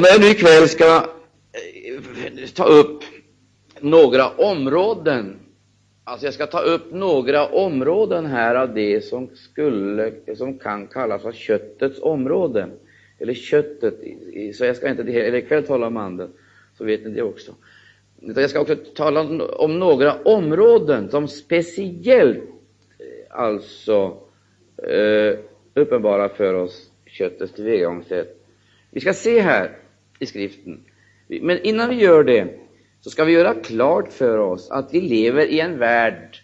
Och när jag nu ikväll ska eh, ta upp några områden, alltså jag ska ta upp några områden här av det som, skulle, som kan kallas för köttets områden, eller köttet, så jag ska inte eller ikväll tala om anden, så vet ni det också. Utan jag ska också tala om några områden som speciellt eh, alltså eh, uppenbara för oss köttets tillvägagångssätt. Vi ska se här i skriften. Men innan vi gör det så ska vi göra klart för oss att vi lever i en värld,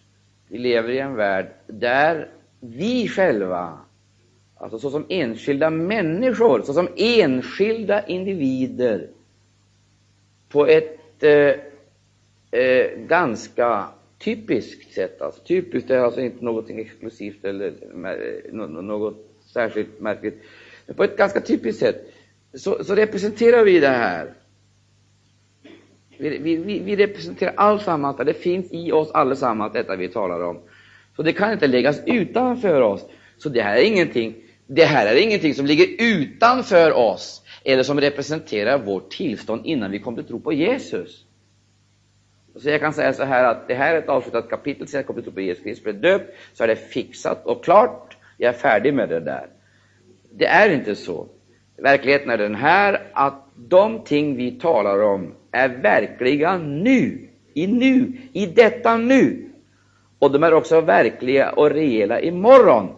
vi lever i en värld där vi själva, alltså såsom enskilda människor, såsom enskilda individer, på ett eh, eh, ganska typiskt sätt. Alltså, typiskt är alltså inte något exklusivt eller något särskilt märkligt. Men på ett ganska typiskt sätt så, så representerar vi det här. Vi, vi, vi representerar alltsammans, det finns i oss allesammans, detta vi talar om. Så det kan inte läggas utanför oss. Så det här är ingenting, det här är ingenting som ligger utanför oss eller som representerar vårt tillstånd innan vi kom till tro på Jesus. Så jag kan säga så här att det här är ett avslutat kapitel, sen jag kom till tro på Jesus Kristus blev döpt, så är det fixat och klart, jag är färdig med det där. Det är inte så. Verkligheten är den här att de ting vi talar om är verkliga nu, i nu, i detta nu. Och de är också verkliga och rejäla imorgon.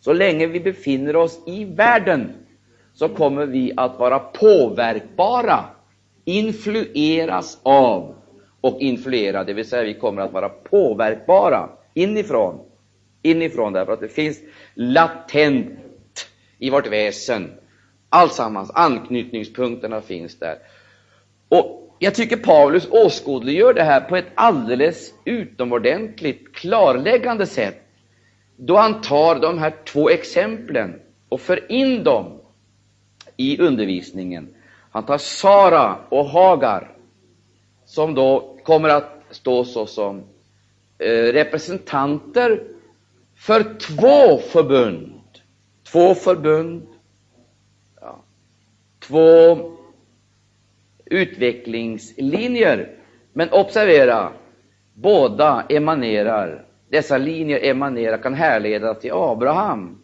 Så länge vi befinner oss i världen så kommer vi att vara påverkbara, influeras av och influera, det vill säga vi kommer att vara påverkbara inifrån, inifrån därför att det finns latent i vårt väsen. Alltsammans, anknytningspunkterna finns där. Och jag tycker Paulus åskådliggör det här på ett alldeles utomordentligt klarläggande sätt, då han tar de här två exemplen och för in dem i undervisningen. Han tar Sara och Hagar, som då kommer att stå såsom eh, representanter för två förbund. Två förbund, två utvecklingslinjer. Men observera, båda emanerar, dessa linjer emanerar, kan härledas till Abraham.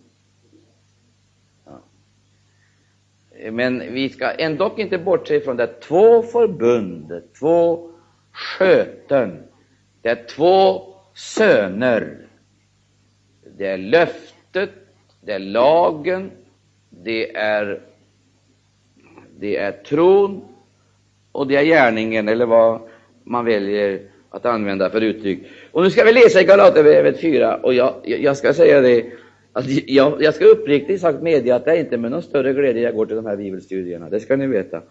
Men vi ska ändå inte bortse från det. Två förbund, två sköten, det är två söner. Det är löftet det är lagen, det är, det är tron och det är gärningen, eller vad man väljer att använda för uttryck. Och nu ska vi läsa i Galaterbrevet 4, och jag, jag ska säga det, att jag, jag ska uppriktigt sagt medge att det är inte med någon större glädje jag går till de här bibelstudierna, det ska ni veta.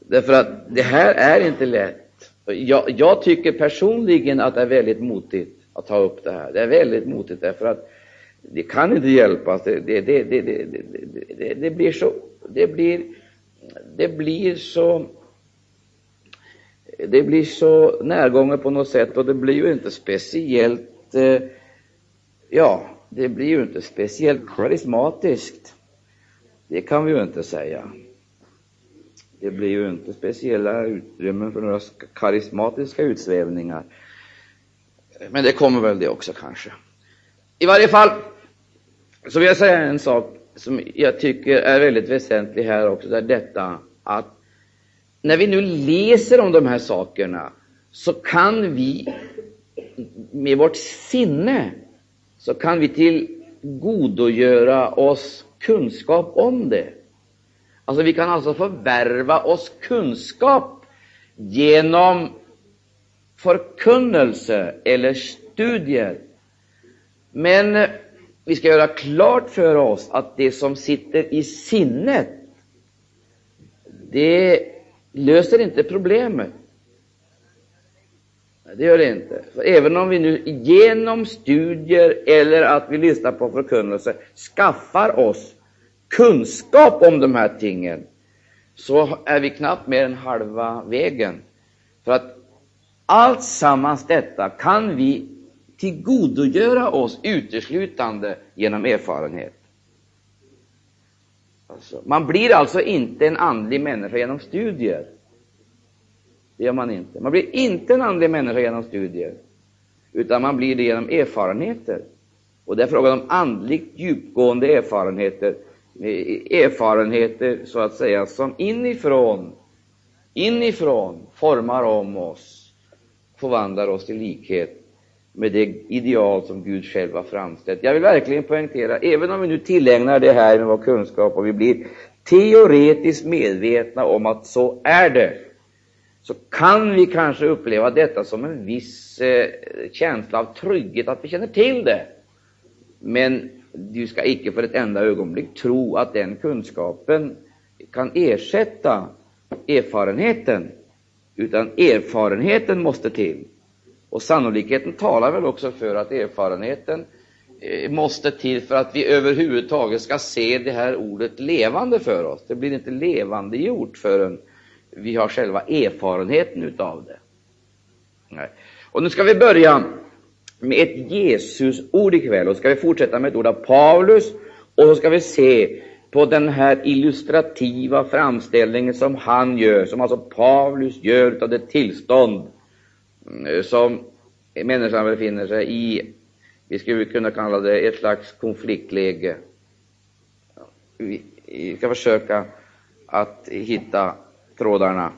Därför att det här är inte lätt. Jag, jag tycker personligen att det är väldigt motigt att ta upp det här. Det är väldigt motigt därför att det kan inte hjälpas. Det, det, det, det, det, blir så, det blir, det blir så det blir så närgånget på något sätt och det blir ju inte speciellt eh, ja, det blir ju inte speciellt karismatiskt. Det kan vi ju inte säga. Det blir ju inte speciella utrymmen för några karismatiska utsvävningar. Men det kommer väl det också kanske. I varje fall så vill jag säga en sak som jag tycker är väldigt väsentlig här också, det är detta att när vi nu läser om de här sakerna så kan vi med vårt sinne så kan vi tillgodogöra oss kunskap om det. Alltså vi kan alltså förvärva oss kunskap genom förkunnelse eller studier. Men vi ska göra klart för oss att det som sitter i sinnet, det löser inte problemet. Det gör det inte. För även om vi nu genom studier eller att vi lyssnar på förkunnelse skaffar oss kunskap om de här tingen, så är vi knappt mer än halva vägen. För att allt sammans detta kan vi tillgodogöra oss uteslutande genom erfarenhet. Alltså, man blir alltså inte en andlig människa genom studier. Det gör man inte. Man blir inte en andlig människa genom studier, utan man blir det genom erfarenheter. Och det är frågan om andligt djupgående erfarenheter, erfarenheter så att säga som inifrån, inifrån formar om oss, förvandlar oss till likhet med det ideal som Gud själv har framställt. Jag vill verkligen poängtera, även om vi nu tillägnar det här med vår kunskap och vi blir teoretiskt medvetna om att så är det, så kan vi kanske uppleva detta som en viss eh, känsla av trygghet, att vi känner till det. Men du ska icke för ett enda ögonblick tro att den kunskapen kan ersätta erfarenheten, utan erfarenheten måste till. Och sannolikheten talar väl också för att erfarenheten eh, måste till för att vi överhuvudtaget ska se det här ordet levande för oss. Det blir inte levande gjort förrän vi har själva erfarenheten utav det. Nej. Och nu ska vi börja med ett Jesusord ikväll och ska vi fortsätta med ett ord av Paulus och så ska vi se på den här illustrativa framställningen som han gör, som alltså Paulus gör av det tillstånd som människan befinner sig i. Vi skulle kunna kalla det ett slags konfliktläge. Vi ska försöka att hitta trådarna.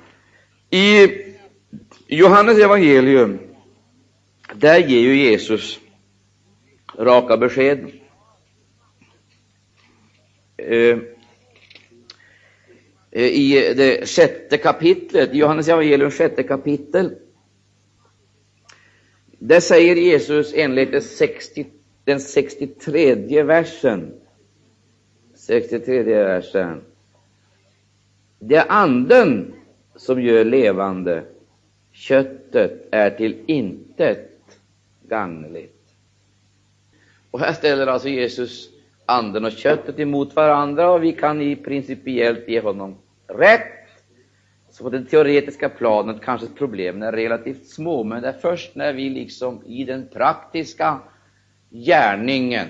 I Johannes evangelium, där ger ju Jesus raka besked. Eh, eh, I det sjätte kapitlet, Johannes evangelium sjätte kapitel, där säger Jesus enligt 60, den 63 versen, 63 versen, det är anden som gör levande, köttet är till intet gagnligt. Och här ställer alltså Jesus anden och köttet emot varandra och vi kan i principiellt ge honom rätt. Så på det teoretiska planet kanske problemen är relativt små, men det är först när vi liksom i den praktiska gärningen,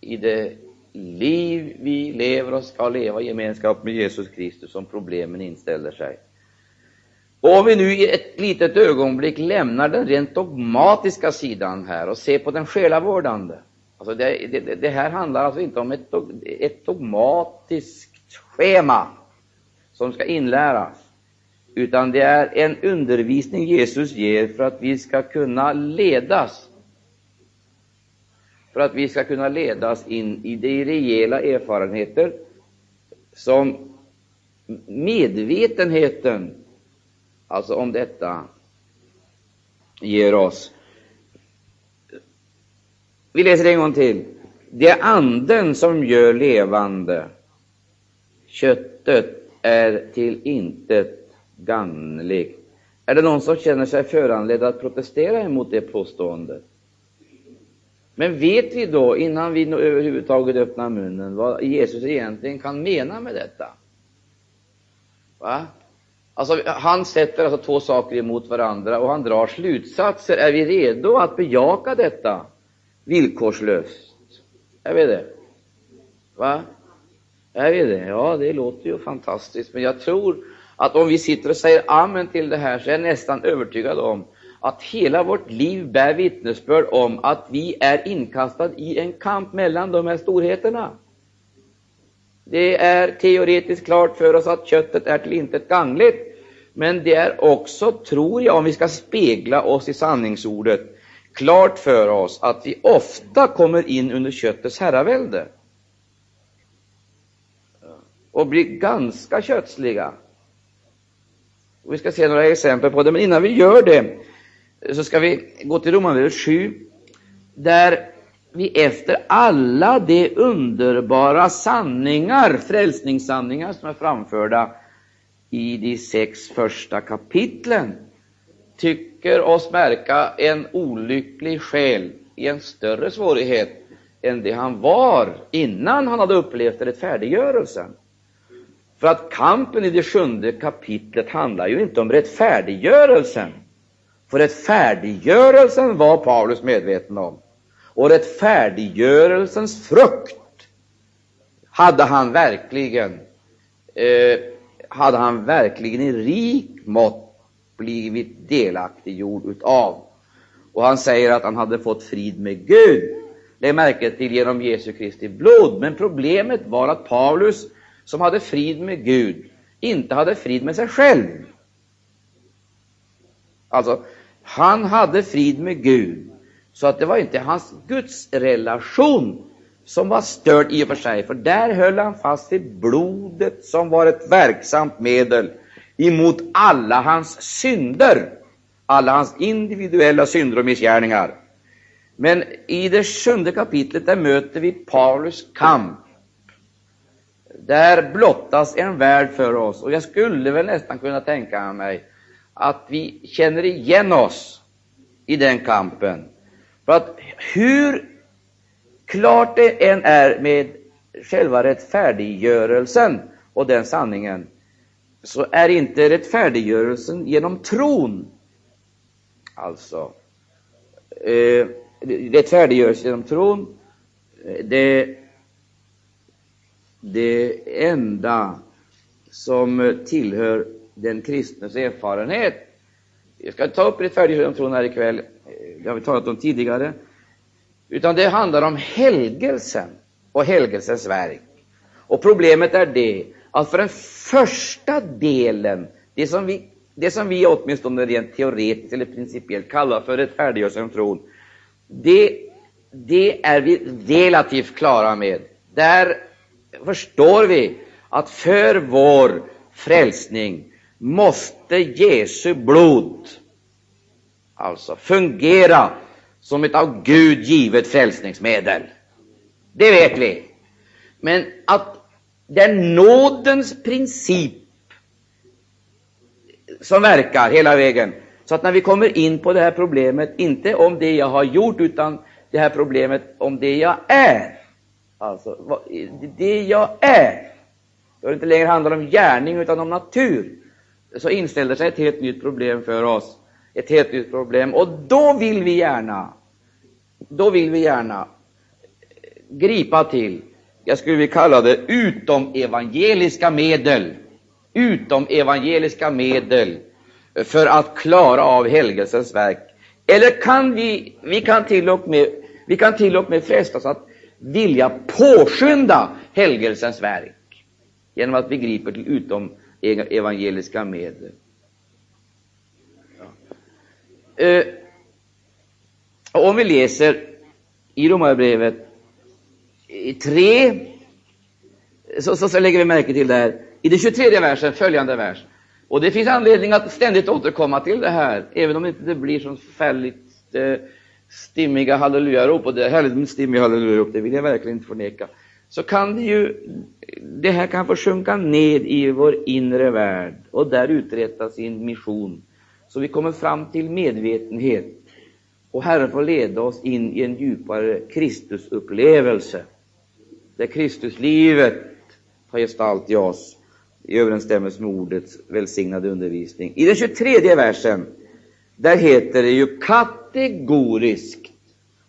i det liv vi lever och ska leva i gemenskap med Jesus Kristus som problemen inställer sig. Och om vi nu i ett litet ögonblick lämnar den rent dogmatiska sidan här och ser på den själavårdande. Alltså det, det, det här handlar alltså inte om ett, ett dogmatiskt schema som ska inläras, utan det är en undervisning Jesus ger för att vi ska kunna ledas för att vi ska kunna ledas in i de rejäla erfarenheter som medvetenheten, alltså om detta, ger oss. Vi läser en gång till. Det är anden som gör levande. Köttet är till intet gagnligt. Är det någon som känner sig föranledd att protestera emot det påståendet? Men vet vi då, innan vi överhuvudtaget öppnar munnen, vad Jesus egentligen kan mena med detta? Va? Alltså, han sätter alltså två saker emot varandra och han drar slutsatser. Är vi redo att bejaka detta villkorslöst? Är vi det? Va? Är vi det? Ja, det låter ju fantastiskt, men jag tror att om vi sitter och säger amen till det här så är jag nästan övertygad om att hela vårt liv bär vittnesbörd om att vi är inkastade i en kamp mellan de här storheterna. Det är teoretiskt klart för oss att köttet är till intet gangligt, men det är också, tror jag, om vi ska spegla oss i sanningsordet, klart för oss att vi ofta kommer in under köttets herravälde och blir ganska kötsliga. Och vi ska se några exempel på det, men innan vi gör det så ska vi gå till Romarbrevet 7, där vi efter alla de underbara sanningar, frälsningssanningar som är framförda i de sex första kapitlen, tycker oss märka en olycklig själ i en större svårighet än det han var innan han hade upplevt rättfärdiggörelsen. För att kampen i det sjunde kapitlet handlar ju inte om rättfärdiggörelsen, för rättfärdiggörelsen var Paulus medveten om. Och rättfärdiggörelsens frukt hade han verkligen, eh, hade han verkligen i rik mått blivit delaktiggjord utav. Och han säger att han hade fått frid med Gud. Lägg märke till genom Jesu Kristi blod. Men problemet var att Paulus, som hade frid med Gud, inte hade frid med sig själv. Alltså, han hade frid med Gud, så att det var inte hans gudsrelation som var störd i och för sig, för där höll han fast vid blodet som var ett verksamt medel emot alla hans synder, alla hans individuella synder och missgärningar. Men i det sjunde kapitlet där möter vi Paulus kamp. Där blottas en värld för oss, och jag skulle väl nästan kunna tänka mig att vi känner igen oss i den kampen. För att hur klart det än är med själva rättfärdiggörelsen och den sanningen, så är inte rättfärdiggörelsen genom tron. Alltså, eh, rättfärdiggörelse genom tron, eh, det, det enda som tillhör den kristnes erfarenhet. Jag ska ta upp rättfärdighetens tron här ikväll, eh, det har vi talat om tidigare. Utan det handlar om helgelsen och helgelsens verk. Och problemet är det att för den första delen, det som vi, det som vi åtminstone rent teoretiskt eller principiellt kallar för rättfärdighetens tron, det, det är vi relativt klara med. Där förstår vi att för vår frälsning måste Jesu blod alltså fungera som ett av Gud givet frälsningsmedel. Det vet vi. Men att den nådens princip som verkar hela vägen, så att när vi kommer in på det här problemet, inte om det jag har gjort, utan det här problemet om det jag är. Alltså, det jag är. Då det inte längre handlar om gärning, utan om natur. Så inställer sig ett helt nytt problem för oss. Ett helt nytt problem. Och då vill vi gärna då vill vi gärna gripa till, jag skulle vilja kalla det utom evangeliska medel, utom evangeliska medel för att klara av helgelsens verk. Eller kan vi, vi kan till och med, vi kan till och med frestas att vilja påskynda helgelsens verk genom att vi griper till utom evangeliska medel. Eh, ja. Om vi läser i Romarbrevet 3, så, så, så, lägger vi märke till det här, i den 23 versen, följande vers. Och det finns anledning att ständigt återkomma till det här, även om det inte blir så färdigt eh, stimmiga hallelujarop, och det är härligt med stimmiga hallelujarop, det vill jag verkligen inte förneka. Så kan det ju, det här kan få sjunka ned i vår inre värld och där uträtta sin mission, så vi kommer fram till medvetenhet och Herren får leda oss in i en djupare Kristusupplevelse, där Kristuslivet tar gestalt i oss i överensstämmelse med ordets välsignade undervisning. I den 23 versen, där heter det ju kategoriskt,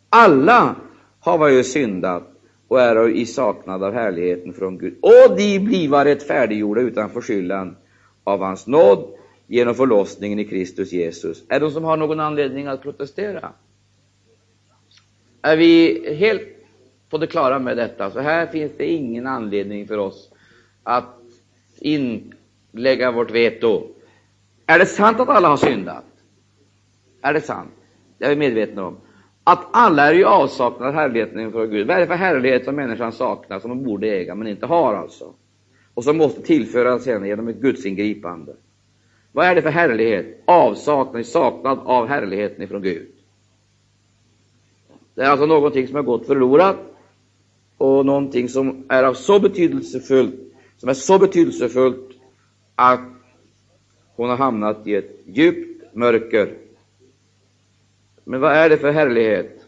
alla har ju syndat och är i saknad av härligheten från Gud, och de bliva rättfärdiggjorda utan förskyllan av hans nåd genom förlossningen i Kristus Jesus. Är det de som har någon anledning att protestera? Är vi helt på det klara med detta, så här finns det ingen anledning för oss att inlägga vårt veto. Är det sant att alla har syndat? Är det sant? Det är vi medvetna om. Att alla är i avsaknad av härligheten inför Gud. Vad är det för härlighet som människan saknar, som hon borde äga, men inte har alltså? Och som måste tillföras henne genom ett gudsingripande? Vad är det för härlighet? Avsaknad, saknad av härligheten ifrån Gud. Det är alltså någonting som har gått förlorat och någonting som är av så betydelsefullt, som är så betydelsefullt att hon har hamnat i ett djupt mörker. Men vad är det för härlighet?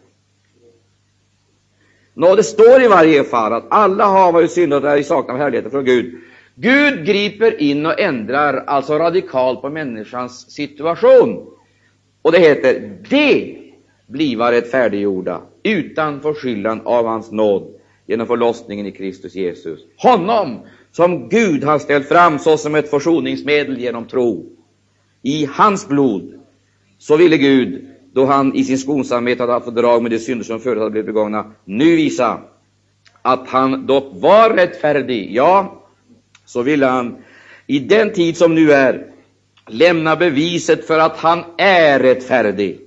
Nå, det står i varje fall att alla har varit syndat och är i härligheten från Gud. Gud griper in och ändrar alltså radikalt på människans situation. Och det heter, de bliva rättfärdiggjorda utan förskyllan av hans nåd genom förlossningen i Kristus Jesus. Honom som Gud har ställt fram såsom ett försoningsmedel genom tro. I hans blod, så ville Gud, då han i sin skonsamhet hade haft fördrag med de synder som förut hade blivit begångna, nu visa att han dock var rättfärdig. Ja, så ville han i den tid som nu är lämna beviset för att han är rättfärdig.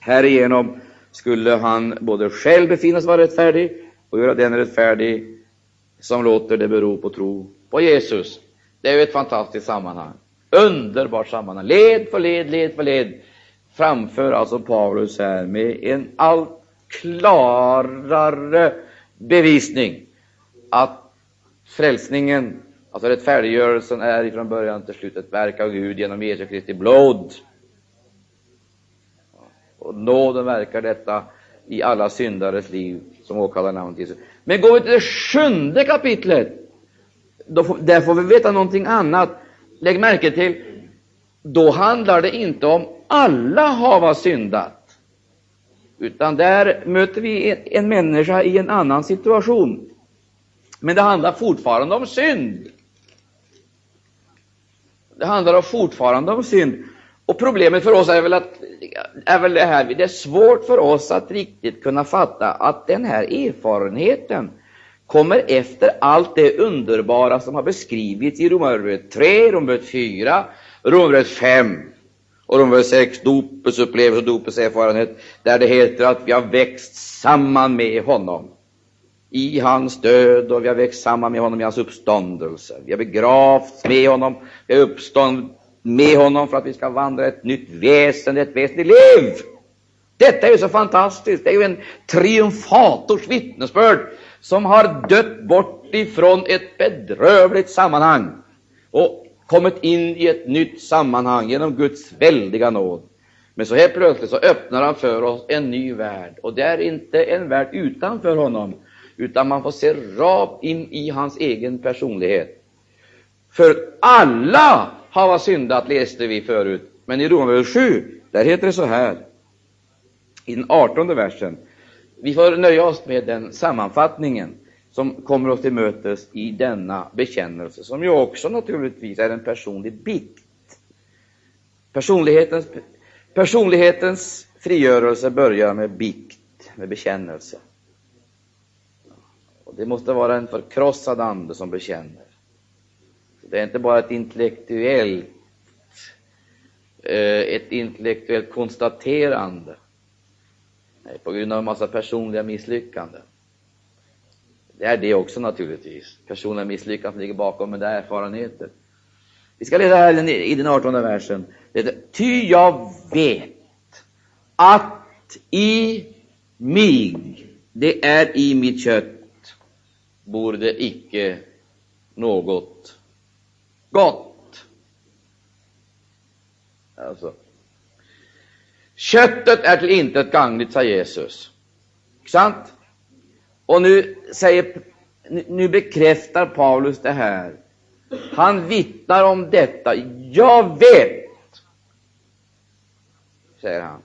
Härigenom skulle han både själv befinnas vara rättfärdig och göra den rättfärdig som låter det bero på tro på Jesus. Det är ju ett fantastiskt sammanhang. Underbart sammanhang. Led för led, led för led framför alltså Paulus här med en allt klarare bevisning att frälsningen, alltså rättfärdiggörelsen, är ifrån början till slut ett verk av Gud genom Jesu Kristi blod. Och nåden verkar detta i alla syndares liv som åkallar namnet Jesus. Men går vi till det sjunde kapitlet, då får, där får vi veta någonting annat. Lägg märke till, då handlar det inte om alla hava syndat, utan där möter vi en, människa i en annan situation. Men det handlar fortfarande om synd. Det handlar fortfarande om synd. Och problemet för oss är väl, att, är väl det här, det är svårt för oss att riktigt kunna fatta att den här erfarenheten kommer efter allt det underbara som har beskrivits i Romarbrevet 3, Romarbrevet 4, Romarbrevet 5 och Romarbrevet 6, dopets upplevelse och dopets erfarenhet, där det heter att vi har växt samman med honom i hans död och vi har växt samman med honom i hans uppståndelse. Vi har begravts med honom, vi har uppstånd med honom för att vi ska vandra ett nytt väsen, ett väsen i liv. Detta är ju så fantastiskt. Det är ju en triumfators vittnesbörd som har dött bort ifrån ett bedrövligt sammanhang och kommit in i ett nytt sammanhang genom Guds väldiga nåd. Men så helt plötsligt så öppnar han för oss en ny värld, och det är inte en värld utanför honom, utan man får se rakt in i hans egen personlighet. För alla har syndat, läste vi förut, men i Romarbrevet 7, där heter det så här, i den artonde versen. Vi får nöja oss med den sammanfattningen som kommer oss till mötes i denna bekännelse, som ju också naturligtvis är en personlig bikt. Personlighetens, personlighetens frigörelse börjar med bikt, med bekännelse. Och det måste vara en förkrossad ande som bekänner. Det är inte bara ett intellektuellt, eh, ett intellektuellt konstaterande Nej, på grund av en massa personliga misslyckanden. Det är det också naturligtvis. Personliga misslyckanden ligger bakom, men det är erfarenheter. Vi ska läsa här i den 18 versen. Ty jag vet att i mig, det är i mitt kött, bor det icke något gott. Alltså, köttet är till intet gagnigt, sa Jesus. Sant? Och nu, säger, nu bekräftar Paulus det här. Han vittnar om detta. Jag vet, säger han.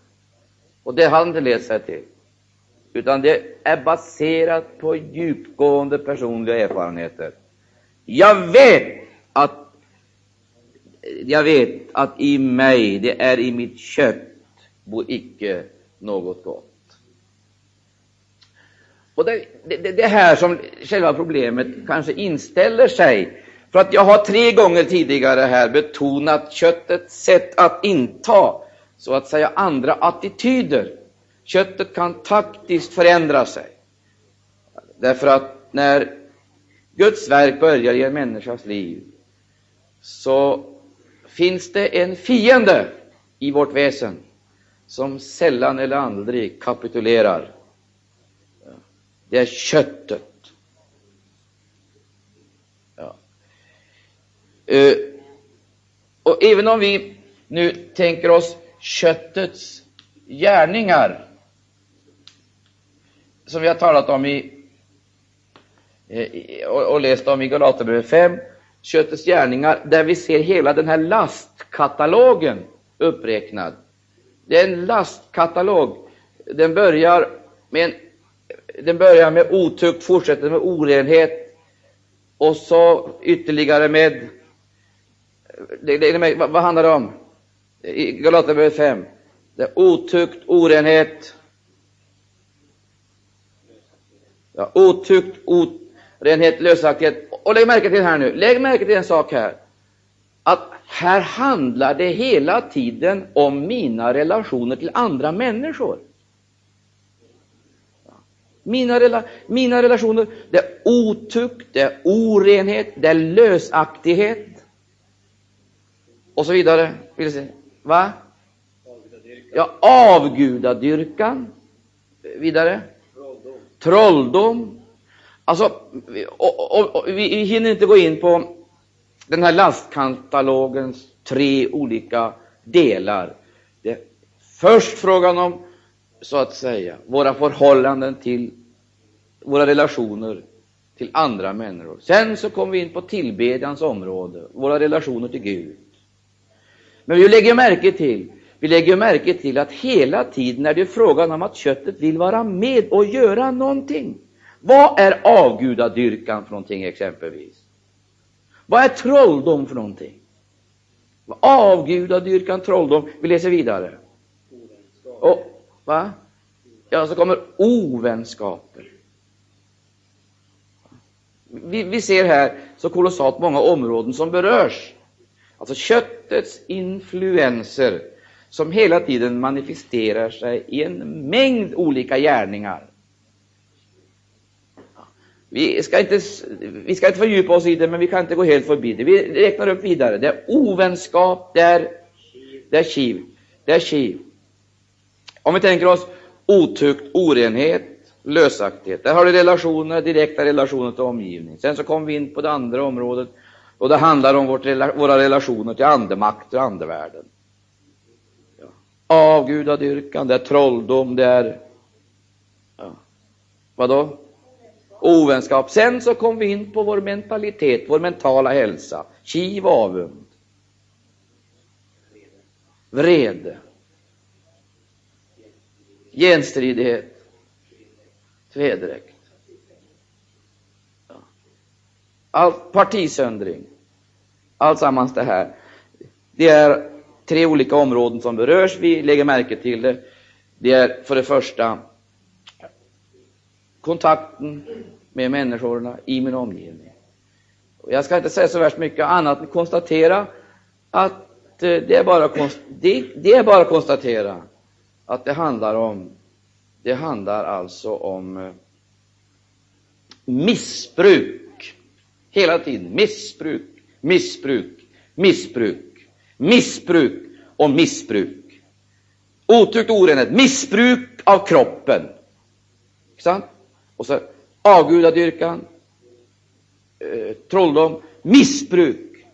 Och det har han inte läst sig till, utan det är baserat på djupgående personliga erfarenheter. Jag vet att jag vet att i mig, det är i mitt kött, bor icke något gott. Och det, det, det här som själva problemet kanske inställer sig, för att jag har tre gånger tidigare här betonat köttets sätt att inta, så att säga, andra attityder. Köttet kan taktiskt förändra sig. Därför att när Guds verk börjar i en människas liv, så finns det en fiende i vårt väsen som sällan eller aldrig kapitulerar. Det är köttet. Ja. Uh, och även om vi nu tänker oss köttets gärningar, som vi har talat om i, eh, och läst om i Galaterbrevet 5, köttets gärningar, där vi ser hela den här lastkatalogen uppräknad. Det är en lastkatalog. Den börjar med en den börjar med otukt, fortsätter med orenhet och så ytterligare med, det, det, det, vad, vad handlar det om? I Galaterbrevet 5. Det är otukt, orenhet, ja, otukt, orenhet, lösaktighet. Och lägg märke till här nu, lägg märke till en sak här. Att här handlar det hela tiden om mina relationer till andra människor. Mina, rela mina relationer, det är otukt, det är orenhet, det är lösaktighet och så vidare. Vill säga. Va? Ja, avgudadyrkan. Vidare. Trolldom. Alltså, och, och, och, vi hinner inte gå in på den här lastkatalogens tre olika delar. Det är först frågan om, så att säga, våra förhållanden till våra relationer till andra människor. Sen så kommer vi in på tillbedjans område, våra relationer till Gud. Men vi lägger märke till, vi lägger märke till att hela tiden är det frågan om att köttet vill vara med och göra någonting. Vad är avgudadyrkan för någonting exempelvis? Vad är trolldom för någonting? Avgudadyrkan, trolldom. Vi läser vidare. Och, va? Ja, så kommer ovänskaper. Vi, vi ser här så kolossalt många områden som berörs. Alltså köttets influenser som hela tiden manifesterar sig i en mängd olika gärningar. Vi ska, inte, vi ska inte fördjupa oss i det, men vi kan inte gå helt förbi det. Vi räknar upp vidare. Det är ovänskap, det är, det är kiv. Det är kiv. Om vi tänker oss otukt, orenhet, lösaktighet. Där har du relationer, direkta relationer till omgivningen. Sen så kommer vi in på det andra området, och det handlar om vårt, våra relationer till andemakter och andevärlden. Ja. Avgudadyrkan, det är trolldom, det är ja. vadå? ovänskap. Sen så kom vi in på vår mentalitet, vår mentala hälsa. Kiv, avund, vrede, genstridighet, tvedräkt. all partisöndring, alltsammans det här. Det är tre olika områden som berörs. Vi lägger märke till det. Det är för det första kontakten med människorna i min omgivning. Jag ska inte säga så värst mycket annat än konstatera att eh, det är bara, det, det är bara att konstatera att det handlar om, det handlar alltså om eh, missbruk. Hela tiden missbruk, missbruk, missbruk, missbruk och missbruk. Otukt, orenhet, missbruk av kroppen. Sant? Och så avgudadyrkan, eh, trolldom, missbruk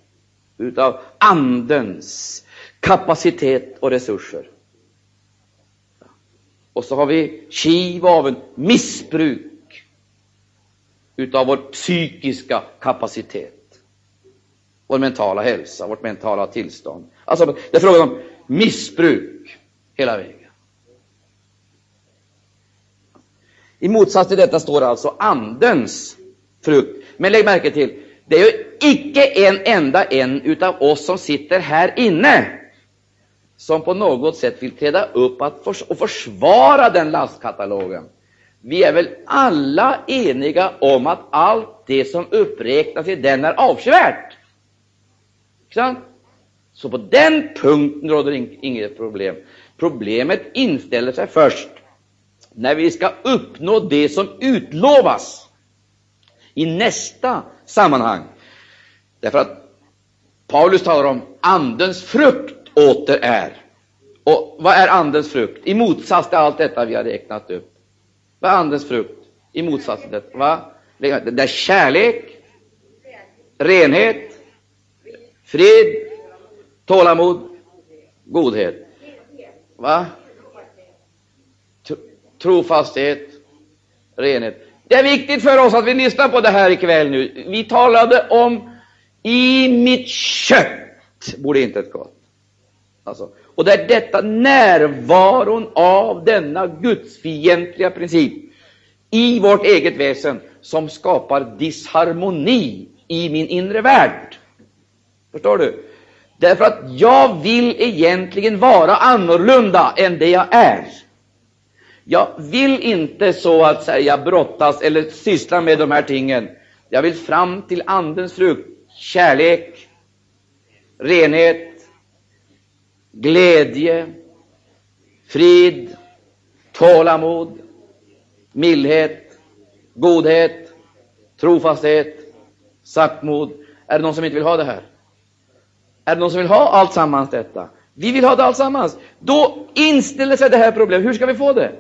utav Andens kapacitet och resurser. Och så har vi kiv av en missbruk utav vår psykiska kapacitet, vår mentala hälsa, vårt mentala tillstånd. Alltså, det är frågan om missbruk hela vägen. I motsats till detta står alltså Andens frukt. Men lägg märke till, det är ju icke en enda en utav oss som sitter här inne som på något sätt vill träda upp och försvara den lastkatalogen. Vi är väl alla eniga om att allt det som uppräknas i den är avskyvärt. Så på den punkten råder inget problem. Problemet inställer sig först när vi ska uppnå det som utlovas i nästa sammanhang. Därför att Paulus talar om Andens frukt åter är. Och vad är Andens frukt? I motsats till allt detta vi har räknat upp. Vad är Andens frukt? I motsats till detta. Va? Det är kärlek, renhet, frid, tålamod, godhet. Va? trofasthet, renhet. Det är viktigt för oss att vi lyssnar på det här ikväll nu. Vi talade om i mitt kött borde inte ett gott. Alltså, och det är detta närvaron av denna gudsfientliga princip i vårt eget väsen som skapar disharmoni i min inre värld. Förstår du? Därför att jag vill egentligen vara annorlunda än det jag är. Jag vill inte så att säga brottas eller syssla med de här tingen. Jag vill fram till Andens frukt, kärlek, renhet, glädje, frid, tålamod, mildhet, godhet, trofasthet, saktmod. Är det någon som inte vill ha det här? Är det någon som vill ha allt sammans detta? Vi vill ha det allsammans. Då inställer sig det här problemet. Hur ska vi få det?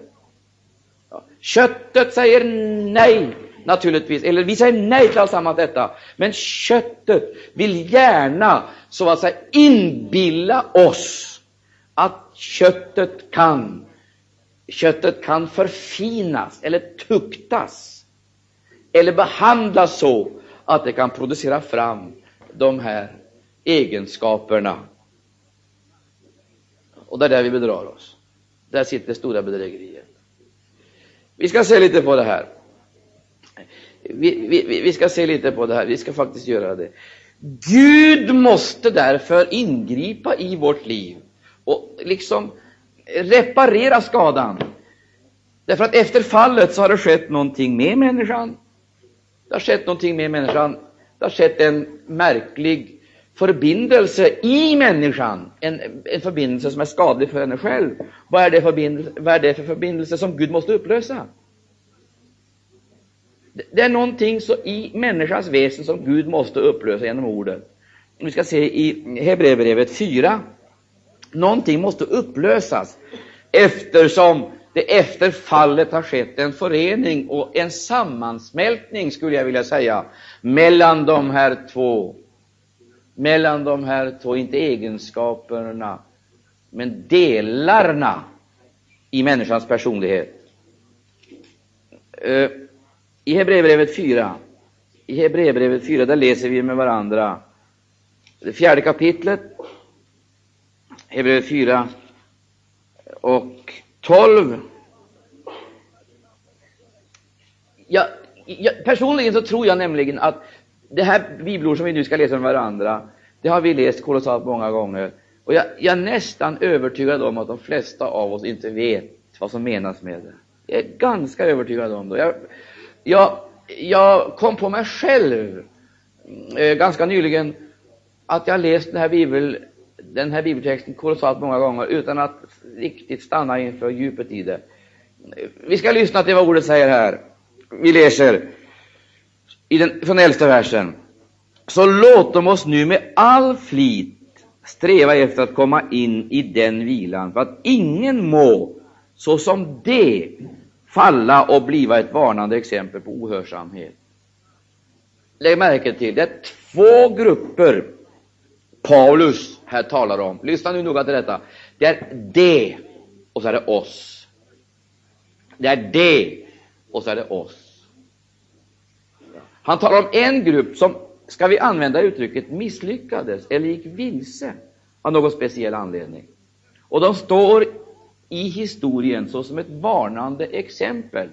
Köttet säger nej, naturligtvis. Eller vi säger nej till alltsammans detta. Men köttet vill gärna, så att säga, inbilla oss att köttet kan köttet kan förfinas eller tuktas eller behandlas så att det kan producera fram de här egenskaperna. Och det är där vi bedrar oss. Där sitter det stora bedrägeriet. Vi ska se lite på det här. Vi, vi, vi, ska se lite på det här. Vi ska faktiskt göra det. Gud måste därför ingripa i vårt liv och liksom reparera skadan. Därför att efter fallet så har det skett någonting med människan. Det har skett någonting med människan. Det har skett en märklig förbindelse i människan, en, en förbindelse som är skadlig för henne själv. Vad är, det förbindelse, vad är det för förbindelse som Gud måste upplösa? Det är någonting så i människans väsen som Gud måste upplösa genom ordet. Vi ska se i Hebreerbrevet 4. Någonting måste upplösas eftersom det efter fallet har skett en förening och en sammansmältning, skulle jag vilja säga, mellan de här två mellan de här två, inte egenskaperna, men delarna i människans personlighet. Eh, i Hebreerbrevet 4, i Hebreerbrevet 4, där läser vi med varandra det fjärde kapitlet, Hebreerbrevet 4 och 12. Ja, jag, personligen så tror jag nämligen att det här bibelord som vi nu ska läsa med varandra, det har vi läst kolossalt många gånger. Och jag, jag, är nästan övertygad om att de flesta av oss inte vet vad som menas med det. Jag är ganska övertygad om det. Jag, jag, jag kom på mig själv eh, ganska nyligen att jag läst den här, bibel, den här bibeltexten kolossalt många gånger utan att riktigt stanna inför djupet i det. Vi ska lyssna till vad ordet säger här. Vi läser i den, från elfte versen. Så låt oss nu med all flit sträva efter att komma in i den vilan, för att ingen må såsom det falla och bliva ett varnande exempel på ohörsamhet. Lägg märke till, det är två grupper Paulus här talar om. Lyssna nu noga till detta. Det är det och så är det oss. Det är det och så är det oss. Han talar om en grupp som, ska vi använda uttrycket, misslyckades eller gick vilse av någon speciell anledning. Och de står i historien såsom ett varnande exempel.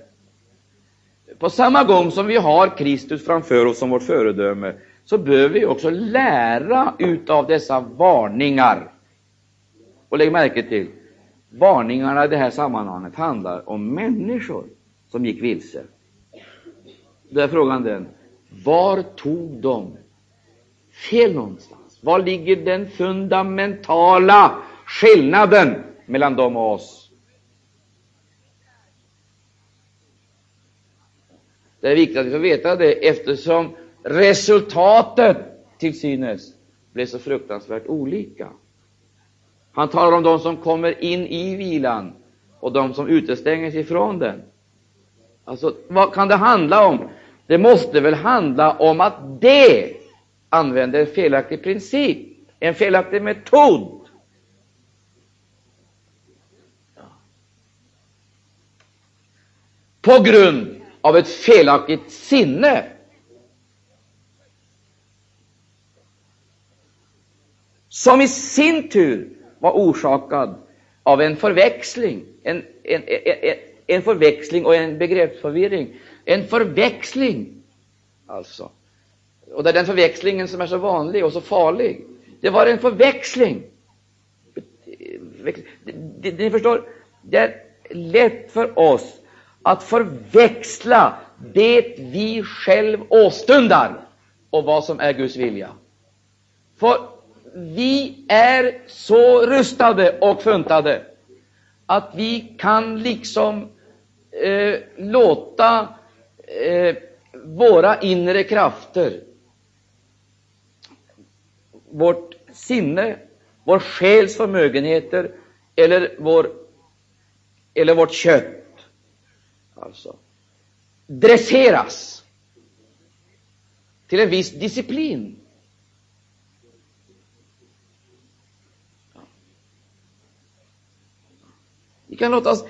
På samma gång som vi har Kristus framför oss som vårt föredöme, så behöver vi också lära utav dessa varningar. Och lägg märke till, varningarna i det här sammanhanget handlar om människor som gick vilse. Då är frågan den, var tog de fel någonstans? Var ligger den fundamentala skillnaden mellan dem och oss? Det är viktigt att vi får veta det eftersom resultatet till synes blev så fruktansvärt olika. Han talar om de som kommer in i vilan och de som utestängs ifrån den. Alltså, vad kan det handla om? Det måste väl handla om att det använder en felaktig princip, en felaktig metod. På grund av ett felaktigt sinne. Som i sin tur var orsakad av en förväxling, en, en, en, en förväxling och en begreppsförvirring. En förväxling, alltså. Och det är den förväxlingen som är så vanlig och så farlig. Det var en förväxling. Ni förstår, det är lätt för oss att förväxla det vi själv åstundar och vad som är Guds vilja. För vi är så rustade och funtade att vi kan liksom eh, låta eh, våra inre krafter, vårt sinne, vår själs förmögenheter eller, vår, eller vårt kött, alltså, dresseras till en viss disciplin. Vi kan låta oss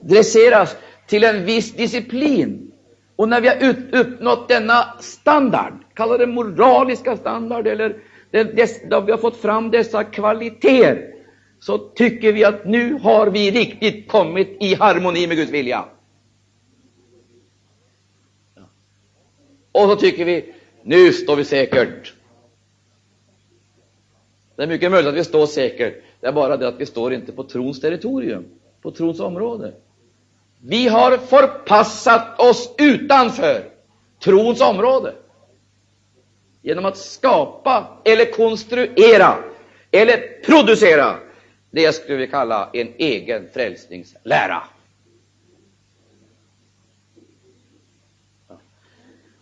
dresseras till en viss disciplin. Och när vi har ut, uppnått denna standard, kalla det moraliska standard, eller då vi har fått fram dessa kvaliteter, så tycker vi att nu har vi riktigt kommit i harmoni med Guds vilja. Och så tycker vi, nu står vi säkert. Det är mycket möjligt att vi står säkert. Det är bara det att vi står inte på trons territorium, på trons område. Vi har förpassat oss utanför trons område genom att skapa eller konstruera eller producera det jag skulle vilja kalla en egen frälsningslära.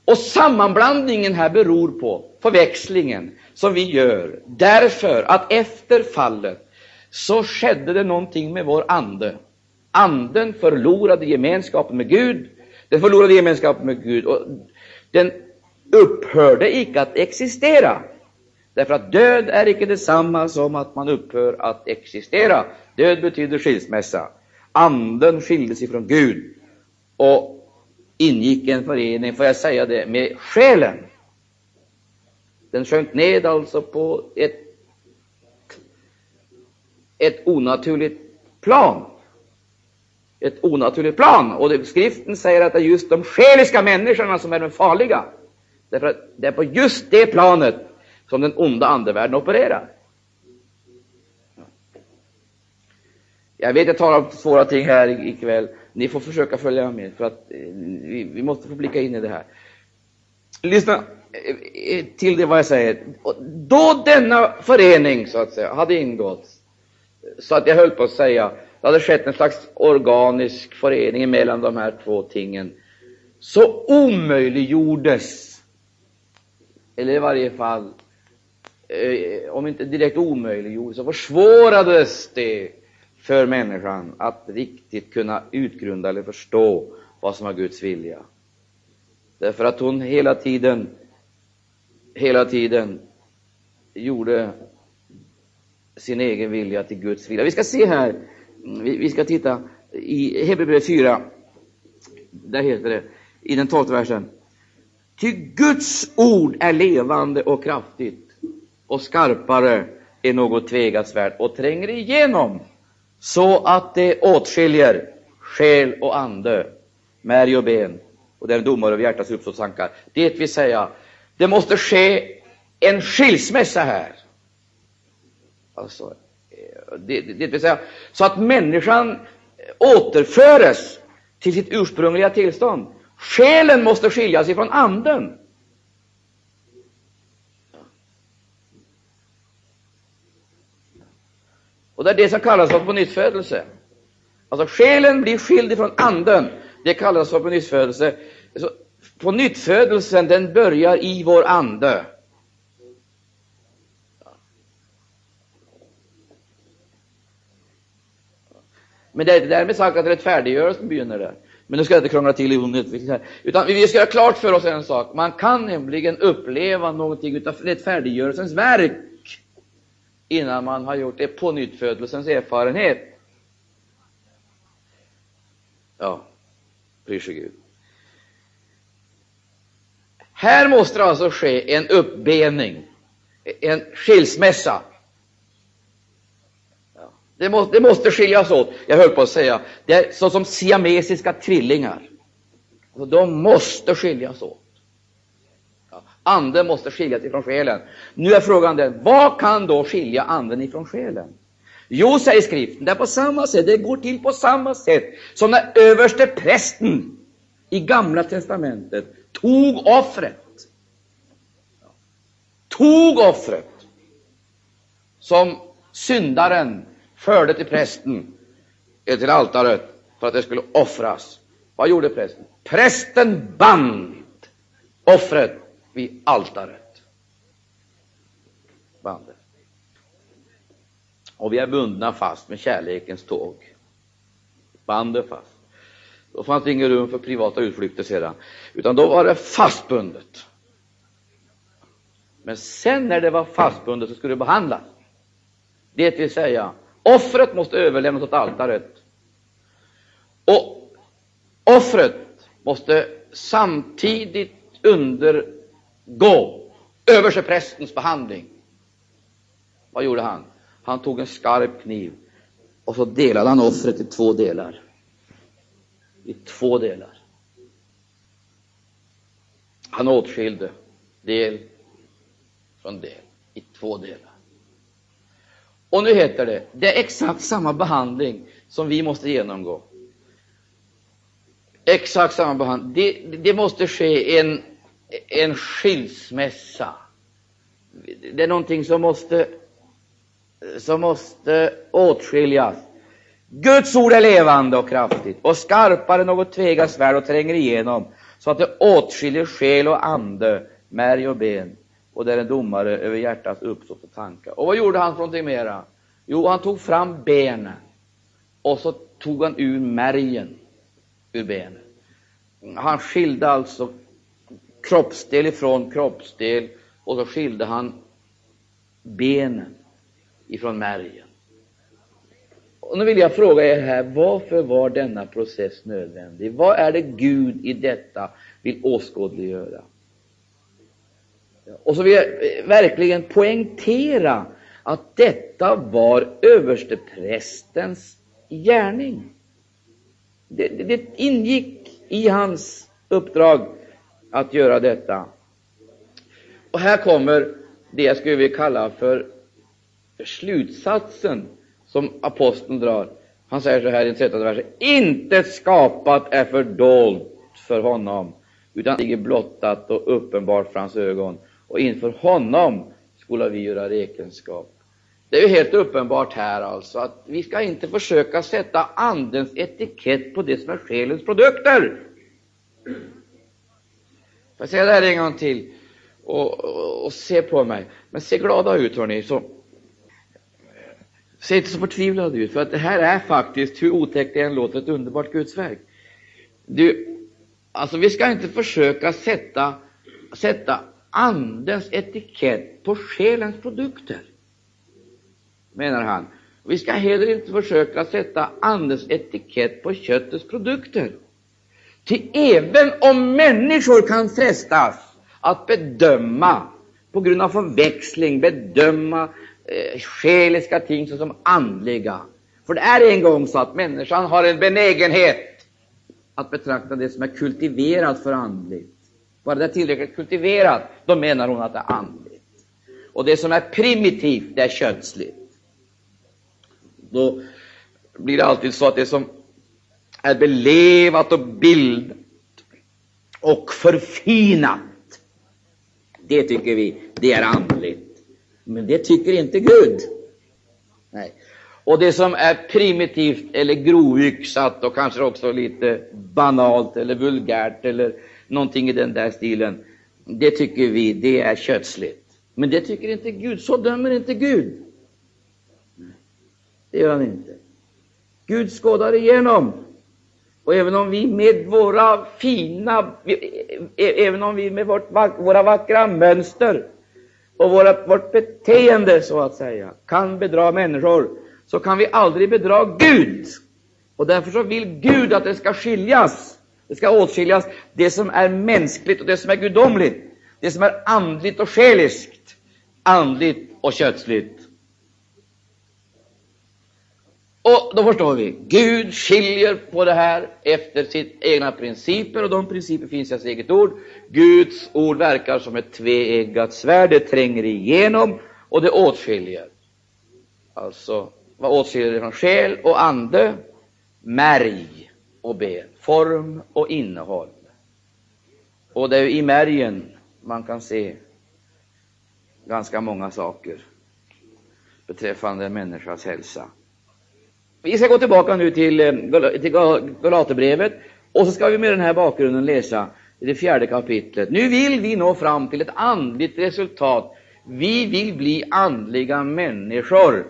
Och sammanblandningen här beror på förväxlingen som vi gör därför att efter fallet så skedde det någonting med vår ande. Anden förlorade gemenskapen med Gud. Den förlorade gemenskapen med Gud och den upphörde icke att existera. Därför att död är icke detsamma som att man upphör att existera. Död betyder skilsmässa. Anden skildes ifrån Gud och ingick en förening, får jag säga det, med själen. Den sjönk ned alltså på ett, ett onaturligt plan. Ett onaturligt plan. Och det, skriften säger att det är just de själiska människorna som är de farliga. Därför att det är på just det planet som den onda andevärlden opererar. Jag vet, jag talar om svåra ting här ikväll. Ni får försöka följa med, för att eh, vi, vi måste få blicka in i det här. Lyssna eh, eh, till det vad jag säger. Då denna förening, så att säga, hade ingått, så att jag höll på att säga, det hade skett en slags organisk förening mellan de här två tingen, så omöjliggjordes, eller i varje fall, Eh, om inte direkt omöjliggjordes, så försvårades det för människan att riktigt kunna utgrunda eller förstå vad som var Guds vilja. Därför att hon hela tiden, hela tiden gjorde sin egen vilja till Guds vilja. Vi ska se här, vi ska titta i Hebreerbrevet 4, där heter det i den tolfte versen. Ty Guds ord är levande och kraftigt och skarpare än något tvegat svärd och tränger igenom så att det åtskiljer själ och ande, märg och ben, och den domare över hjärtats uppsåtstankar. Det vill säga, det måste ske en skilsmässa här. Alltså, det, det vill säga, så att människan återföres till sitt ursprungliga tillstånd. Själen måste skiljas ifrån anden. Och det är det som kallas för pånyttfödelse. Alltså själen blir skild ifrån anden. Det kallas för pånyttfödelse. Så pånyttfödelsen den börjar i vår ande. Men det är inte därmed sagt att rättfärdiggörelsen begynner där. Men nu ska jag inte krångla till i onödigt. Utan vi ska göra klart för oss en sak. Man kan nämligen uppleva någonting av rättfärdiggörelsens verk innan man har gjort det på nyttfödelsens erfarenhet. Ja, bryr sig Gud. Här måste det alltså ske en uppbening, en skilsmässa. Det måste, det måste skiljas åt. Jag höll på att säga, det är så som siamesiska tvillingar. Alltså, de måste skiljas åt. Anden måste skiljas ifrån själen. Nu är frågan den, vad kan då skilja anden ifrån själen? Jo, säger skriften, det är på samma sätt, det går till på samma sätt som när överste prästen i Gamla testamentet tog offret. Tog offret som syndaren förde till prästen, eller till altaret, för att det skulle offras. Vad gjorde prästen? Prästen band offret vid altaret. Bandet. Och vi är bundna fast med kärlekens tåg. Bandet fast. Då fanns det ingen rum för privata utflykter sedan, utan då var det fastbundet. Men sen när det var fastbundet så skulle det behandlas. Det vill säga, offret måste överlämnas åt altaret. Och offret måste samtidigt under. Gå! översteprästens behandling. Vad gjorde han? Han tog en skarp kniv och så delade han offret i två delar. I två delar. Han åtskilde del från del i två delar. Och nu heter det, det är exakt samma behandling som vi måste genomgå. Exakt samma behandling. Det, det måste ske en, en skilsmässa. Det är någonting som måste, som måste åtskiljas. Guds ord är levande och kraftigt och skarpare än något tvegat svärd och tränger igenom så att det åtskiljer själ och ande, märg och ben och det är en domare över hjärtats uppsåt och tankar. Och vad gjorde han för någonting mera? Jo, han tog fram benen och så tog han ur märgen ur benen. Han skilde alltså kroppsdel ifrån kroppsdel och så skilde han benen ifrån märgen. Och nu vill jag fråga er här, varför var denna process nödvändig? Vad är det Gud i detta vill åskådliggöra? Och så vill jag eh, verkligen poängtera att detta var översteprästens gärning. Det, det, det ingick i hans uppdrag att göra detta. Och här kommer det jag skulle vilja kalla för slutsatsen som aposteln drar. Han säger så här i den trettonde versen. Inte skapat är fördolt för honom, utan ligger blottat och uppenbart för hans ögon. Och inför honom skola vi göra räkenskap. Det är ju helt uppenbart här alltså att vi ska inte försöka sätta Andens etikett på det som är själens produkter. Jag säga det här en gång till? Och, och, och se på mig. Men se glada ut, hörni. Så, se inte så förtvivlade ut, för att det här är faktiskt, hur otäckt det än låter, ett underbart Gudsverk. Du, alltså vi ska inte försöka sätta, sätta Andens etikett på själens produkter, menar han. Vi ska heller inte försöka sätta Andens etikett på köttets produkter. Ty även om människor kan frestas att bedöma, på grund av förväxling, bedöma eh, själiska ting såsom andliga. För det är en gång så att människan har en benägenhet att betrakta det som är kultiverat för andligt. Bara det är tillräckligt kultiverat, då menar hon att det är andligt. Och det som är primitivt, det är kötsligt. Då blir det alltid så att det som är belevat och bildat och förfinat, det tycker vi, det är andligt. Men det tycker inte Gud. Nej. Och det som är primitivt eller grovyxat och kanske också lite banalt eller vulgärt eller någonting i den där stilen, det tycker vi, det är kötsligt. Men det tycker inte Gud. Så dömer inte Gud. Det gör han inte. Gud skådar igenom. Och även om vi med våra fina, e, e, även om vi med vårt, våra vackra mönster och våra, vårt beteende, så att säga, kan bedra människor, så kan vi aldrig bedra Gud. Och därför så vill Gud att det ska skiljas. Det ska åtskiljas det som är mänskligt och det som är gudomligt. Det som är andligt och själiskt, andligt och kötsligt. Och då förstår vi, Gud skiljer på det här efter sina egna principer och de principer finns i hans eget ord. Guds ord verkar som ett tveeggat svärd, det tränger igenom och det åtskiljer. Alltså, vad åtskiljer det från själ och ande? Märg och ben, form och innehåll. Och det är i märgen man kan se ganska många saker beträffande en människas hälsa. Vi ska gå tillbaka nu till, eh, till Galaterbrevet och så ska vi med den här bakgrunden läsa det fjärde kapitlet. Nu vill vi nå fram till ett andligt resultat. Vi vill bli andliga människor.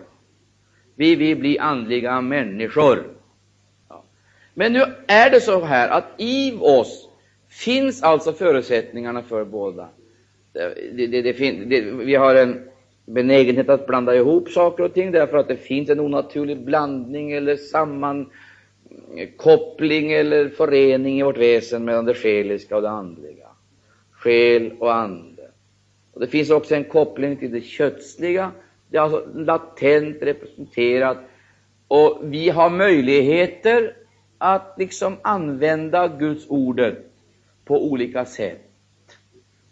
Vi vill bli andliga människor. Ja. Men nu är det så här att i oss finns alltså förutsättningarna för båda. Det, det, det, vi har en benägenhet att blanda ihop saker och ting därför att det finns en onaturlig blandning eller sammankoppling eller förening i vårt väsen mellan det själiska och det andliga. Själ och ande. Och det finns också en koppling till det kötsliga. Det är alltså latent representerat. Och vi har möjligheter att liksom använda Guds ordet på olika sätt.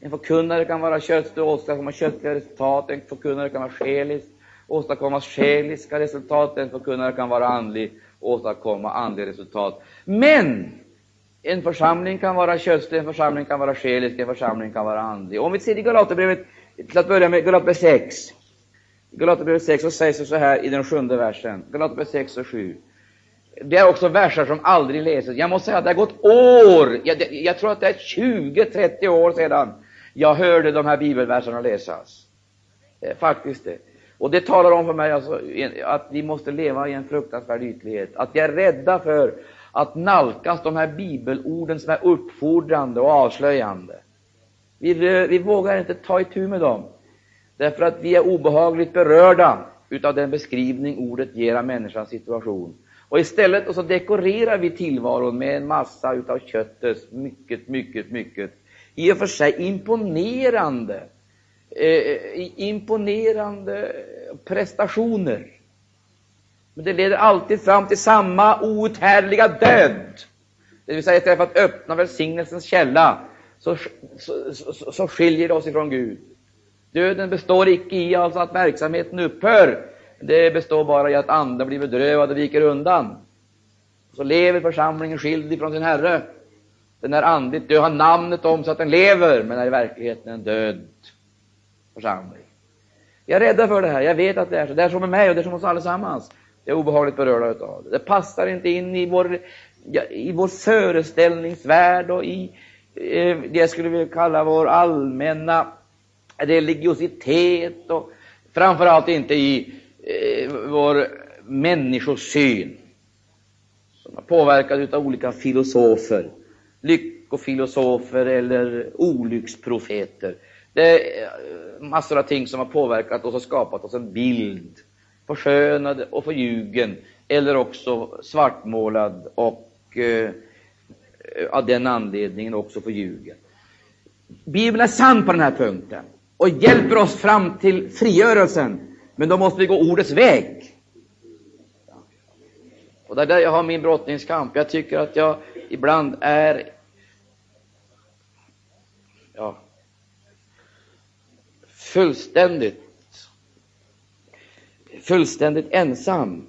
En förkunnare kan vara kötslig och åstadkomma kötsliga resultat, en förkunnare kan vara själisk och åstadkomma själiska resultat, en förkunnare kan vara andlig och åstadkomma andliga resultat. Men en församling kan vara kötslig, en församling kan vara själisk, en församling kan vara andlig. Om vi ser i Galaterbrevet, till att börja med Galaterbrevet 6. I Galaterbrevet 6 så sägs det så här i den sjunde versen, Galaterbrevet 6 och 7. Det är också verser som aldrig läses. Jag måste säga att det har gått år, jag, jag tror att det är 20-30 år sedan jag hörde de här bibelverserna läsas. Eh, faktiskt det. Och det talar om för mig alltså, att vi måste leva i en fruktansvärd ytlighet. Att vi är rädda för att nalkas de här bibelorden som är uppfordrande och avslöjande. Vi, vi vågar inte ta itu med dem, därför att vi är obehagligt berörda utav den beskrivning ordet ger av människans situation. Och istället och så dekorerar vi tillvaron med en massa utav köttets mycket, mycket, mycket i och för sig imponerande, eh, eh, imponerande prestationer. Men det leder alltid fram till samma outhärdliga död. Det vill säga, istället för att öppna välsignelsens källa, så, så, så, så skiljer det oss ifrån Gud. Döden består icke i alltså att verksamheten upphör, det består bara i att anden blir bedrövad och viker undan. Så lever församlingen skild ifrån sin Herre. Den är andligt död, har namnet om så att den lever, men är i verkligheten en död församling. Jag är rädd för det här. Jag vet att det är så. Det är så med mig och det är så med oss allesammans. Jag är obehagligt berörda av det. Det passar inte in i vår, i vår föreställningsvärld och i eh, det jag skulle vilja kalla vår allmänna religiositet och framförallt inte i eh, vår människosyn som är påverkad av olika filosofer lyckofilosofer eller olycksprofeter. Det är eh, massor av ting som har påverkat oss och skapat oss en bild, förskönad och förljugen, eller också svartmålad och eh, av den anledningen också förljugen. Bibeln är sann på den här punkten och hjälper oss fram till frigörelsen, men då måste vi gå ordets väg. Och det är där jag har min brottningskamp. Jag tycker att jag ibland är ja, fullständigt fullständigt ensam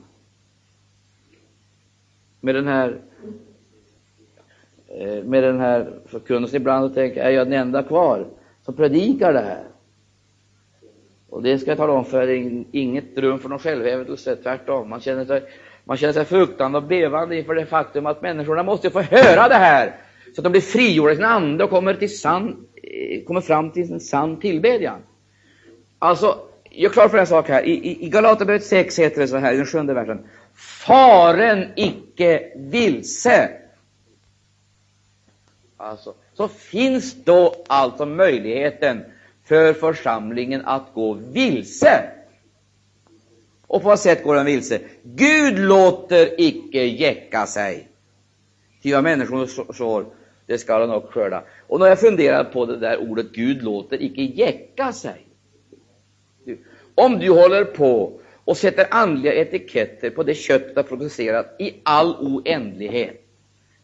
med den här eh, med den här förkunnelsen ibland och tänker, är jag den enda kvar som predikar det här? Och det ska jag tala om för er, inget rum för någon självhävdelse, tvärtom. Man känner sig man känner sig fruktande och bevande inför det faktum att människorna måste få höra det här, så att de blir frigjorda i sin ande och kommer, till sann, eh, kommer fram till en sann tillbedjan. Alltså, gör klart för en sak här. I, i, i Galaterbrevet 6 heter det så här, i den sjunde versen. Faren icke vilse. Alltså, så finns då alltså möjligheten för församlingen att gå vilse. Och på vad sätt går den vilse? Gud låter icke jäcka sig. Ty vad människor sår, det skall han också skörda. Och när jag funderar på det där ordet Gud låter icke jäcka sig. Om du håller på och sätter andliga etiketter på det köttet har producerat i all oändlighet,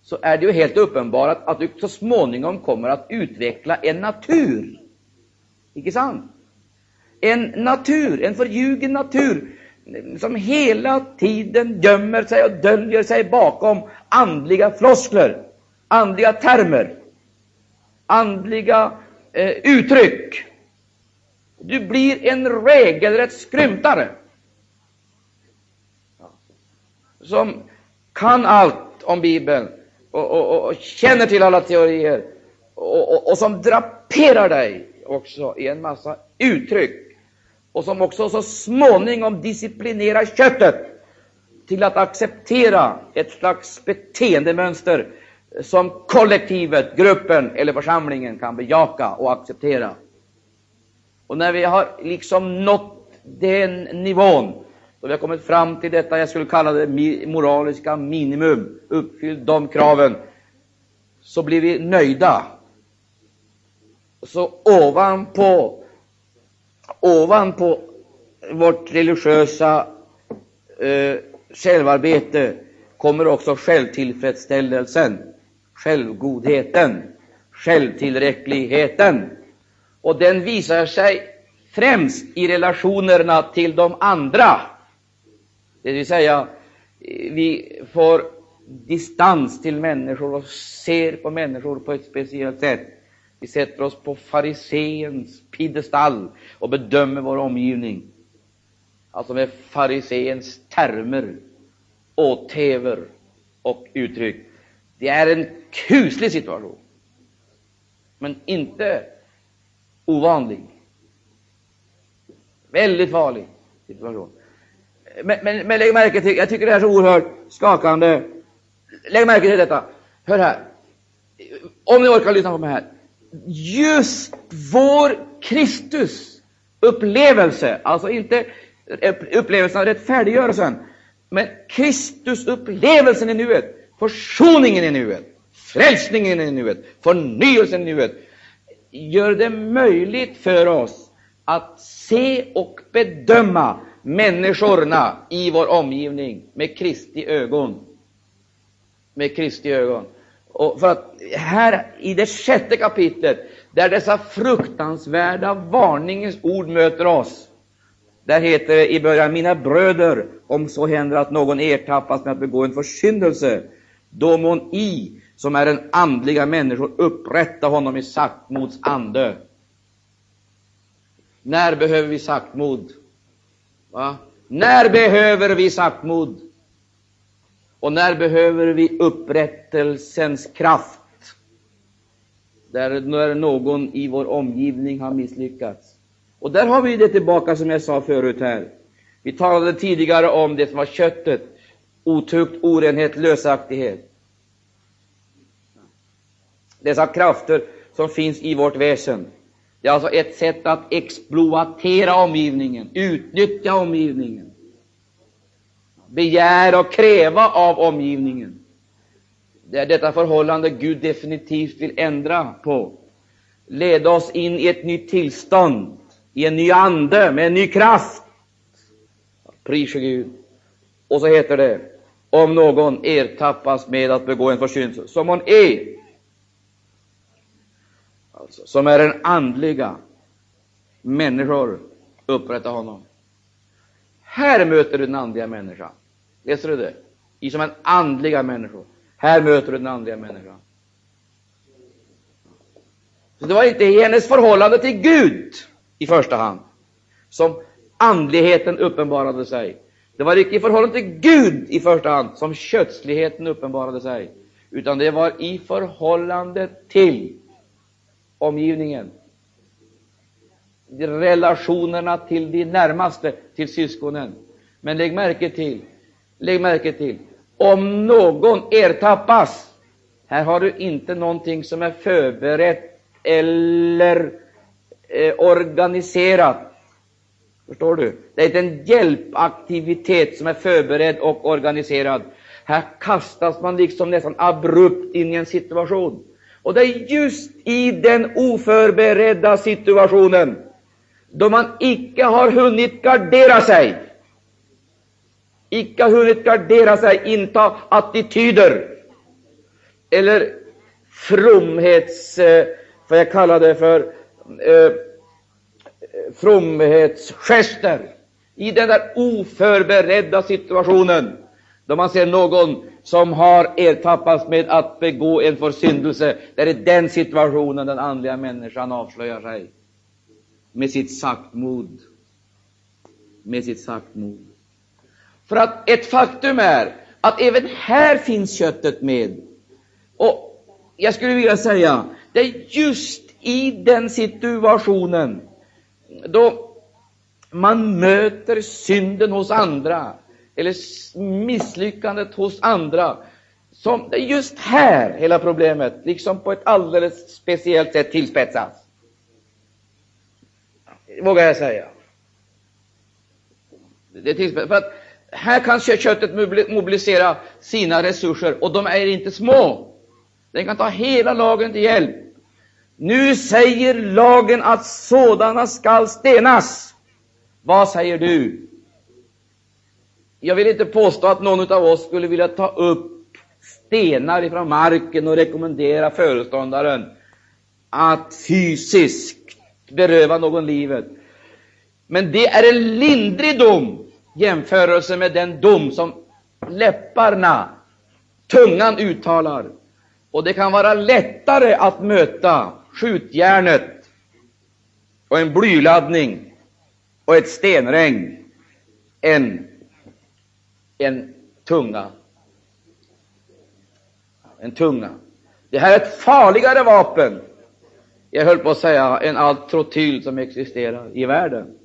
så är det ju helt uppenbart att du så småningom kommer att utveckla en natur. Icke sant? En natur, en förljugen natur, som hela tiden gömmer sig och döljer sig bakom andliga floskler, andliga termer, andliga eh, uttryck. Du blir en regelrätt skrymtare som kan allt om Bibeln och, och, och känner till alla teorier och, och, som draperar dig också i en massa uttryck och som också så småningom disciplinerar köttet till att acceptera ett slags beteendemönster som kollektivet, gruppen eller församlingen kan bejaka och acceptera. Och när vi har liksom nått den nivån, då vi har kommit fram till detta, jag skulle kalla det moraliska minimum, uppfyllt de kraven, så blir vi nöjda. Så ovanpå, ovanpå vårt religiösa eh, självarbete kommer också självtillfredsställelsen, självgodheten, självtillräckligheten. Och den visar sig främst i relationerna till de andra. Det vill säga, eh, vi får distans till människor och ser på människor på ett speciellt sätt. Vi sätter oss på fariseens piedestal och bedömer vår omgivning. Alltså med fariseens termer, åthävor och uttryck. Det är en kuslig situation, men inte ovanlig. Väldigt farlig situation. Men, men, men lägg märke till, jag tycker det är så oerhört skakande. Lägg märke till detta. Hör här. Om ni orkar lyssna på mig här. Just vår Kristus upplevelse, alltså inte upplevelsen av rättfärdiggörelsen, men Kristusupplevelsen i nuet, försoningen i nuet, frälsningen i nuet, förnyelsen i nuet, gör det möjligt för oss att se och bedöma människorna i vår omgivning med Kristi ögon. Med Kristi ögon. Och för att här i det sjätte kapitlet, där dessa fruktansvärda varningens ord möter oss, där heter det i början, mina bröder, om så händer att någon ertappas med att begå en försyndelse, då må i, som är en andliga människor, upprätta honom i saktmods ande. När behöver vi saktmod? Va? När behöver vi saktmod? Och när behöver vi upprättelsens kraft? Där när någon i vår omgivning har misslyckats. Och där har vi det tillbaka som jag sa förut här. Vi talade tidigare om det som var köttet, otukt, orenhet, lösaktighet. Dessa krafter som finns i vårt väsen. Det är alltså ett sätt att exploatera omgivningen, utnyttja omgivningen, begära och kräva av omgivningen. Det är detta förhållande Gud definitivt vill ändra på. Leda oss in i ett nytt tillstånd, i en ny ande, med en ny kraft. Prise Gud. Och så heter det, om någon ertappas med att begå en försyndelse, som hon är, alltså, som är en andliga människor, upprätta honom. Här möter du den andliga människan. Läser du det? I som en andliga människor. Här möter du den andliga människan. Så det var inte hennes förhållande till Gud i första hand som andligheten uppenbarade sig. Det var icke i förhållande till Gud i första hand som kötsligheten uppenbarade sig, utan det var i förhållande till omgivningen, relationerna till de närmaste, till syskonen. Men lägg märke till, lägg märke till, om någon ertappas, här har du inte någonting som är förberett eller eh, organiserat. Förstår du? Det är inte en hjälpaktivitet som är förberedd och organiserad. Här kastas man liksom nästan abrupt in i en situation. Och det är just i den oförberedda situationen, då man icke har hunnit gardera sig, icke har hunnit gardera sig, inta attityder. Eller fromhets, eh, vad jag kallar det för, eh, fromhetsgester. I den där oförberedda situationen då man ser någon som har ertappats med att begå en försyndelse. Det är i den situationen den andliga människan avslöjar sig med sitt saktmod. Med sitt saktmod. För att ett faktum är att även här finns köttet med. Och jag skulle vilja säga, det är just i den situationen då man möter synden hos andra, eller misslyckandet hos andra, som det är just här hela problemet, liksom på ett alldeles speciellt sätt tillspetsas. Vågar jag säga. Det är. För att här kan köttet mobilisera sina resurser, och de är inte små. Den kan ta hela lagen till hjälp. Nu säger lagen att sådana skall stenas. Vad säger du? Jag vill inte påstå att någon av oss skulle vilja ta upp stenar ifrån marken och rekommendera föreståndaren att fysiskt beröva någon livet. Men det är en lindrig dom jämförelse med den dom som läpparna, tungan uttalar. Och det kan vara lättare att möta skjutjärnet och en blyladdning och ett stenregn än en tunga. En tunga. Det här är ett farligare vapen, jag höll på att säga, än allt trotyl som existerar i världen.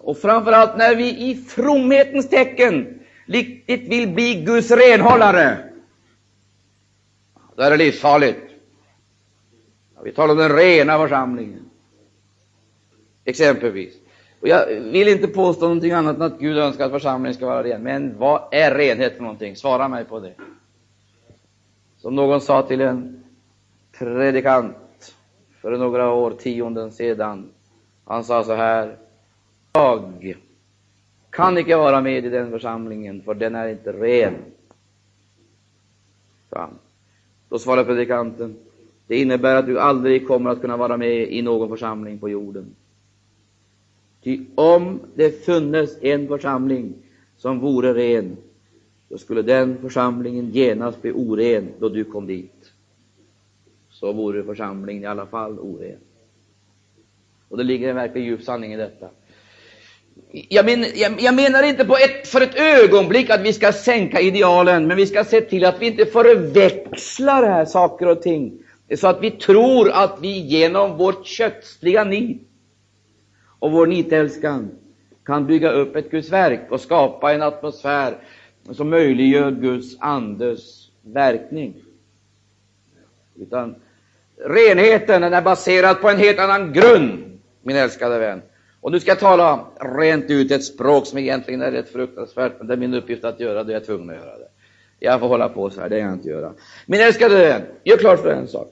Och framför allt när vi i fromhetens tecken riktigt vill bli Guds renhållare, då är det livsfarligt. Vi talar om den rena församlingen, exempelvis. Och jag vill inte påstå någonting annat än att Gud önskar att församlingen ska vara ren. Men vad är renhet för någonting? Svara mig på det. Som någon sa till en predikant för några årtionden sedan. Han sa så här. Jag kan icke vara med i den församlingen, för den är inte ren. Då svarade predikanten. Det innebär att du aldrig kommer att kunna vara med i någon församling på jorden. Ty om det funnes en församling som vore ren, då skulle den församlingen genast bli oren då du kom dit. Så vore församlingen i alla fall oren. Och det ligger en verklig djup sanning i detta. Jag, men, jag, jag, menar inte på ett, för ett ögonblick att vi ska sänka idealen, men vi ska se till att vi inte förväxlar här saker och ting, så att vi tror att vi genom vårt kötsliga nit och vår nitälskan kan bygga upp ett Guds verk och skapa en atmosfär som möjliggör Guds andes verkning. Utan renheten den är baserad på en helt annan grund, min älskade vän. Och nu ska jag tala rent ut ett språk som egentligen är rätt fruktansvärt, men det är min uppgift att göra det, jag är tvungen att göra det. Jag får hålla på så här, det kan jag inte göra. Min älskade vän, gör klart för en sak.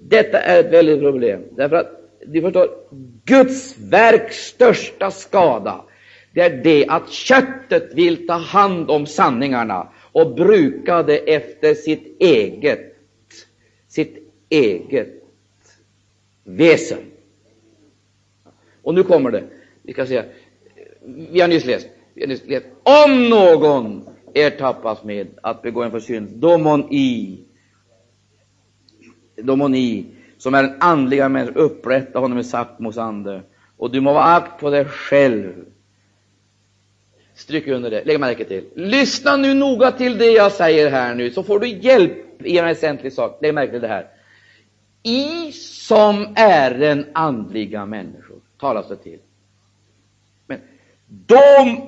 Detta är ett väldigt problem, därför att du förstår, Guds verks största skada, det är det att köttet vill ta hand om sanningarna och bruka det efter sitt eget, sitt eget väsen. Och nu kommer det. Vi kan säga, vi har nyss läst, vi har nyss läst. Om någon ertappas med att begå en försyndelse, då må i, då må ni som är en andliga människa, upprätta honom i Sakmos ande. Och du må vara akt på dig själv. Stryk under det, lägg märke till. Lyssna nu noga till det jag säger här nu, så får du hjälp i en väsentlig sak. Lägg märke till det här. I som ären andliga människor, talas det till. Men de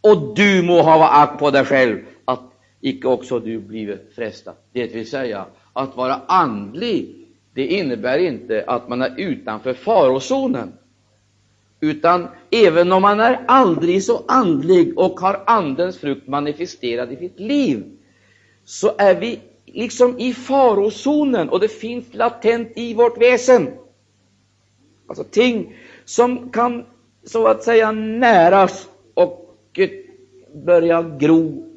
och du må ha akt på dig själv, att icke också du blivit frestad. Det vill säga, att vara andlig det innebär inte att man är utanför farozonen. Utan även om man är aldrig så andlig och har Andens frukt manifesterad i sitt liv, så är vi liksom i farozonen och det finns latent i vårt väsen. Alltså ting som kan så att säga näras och börja gro,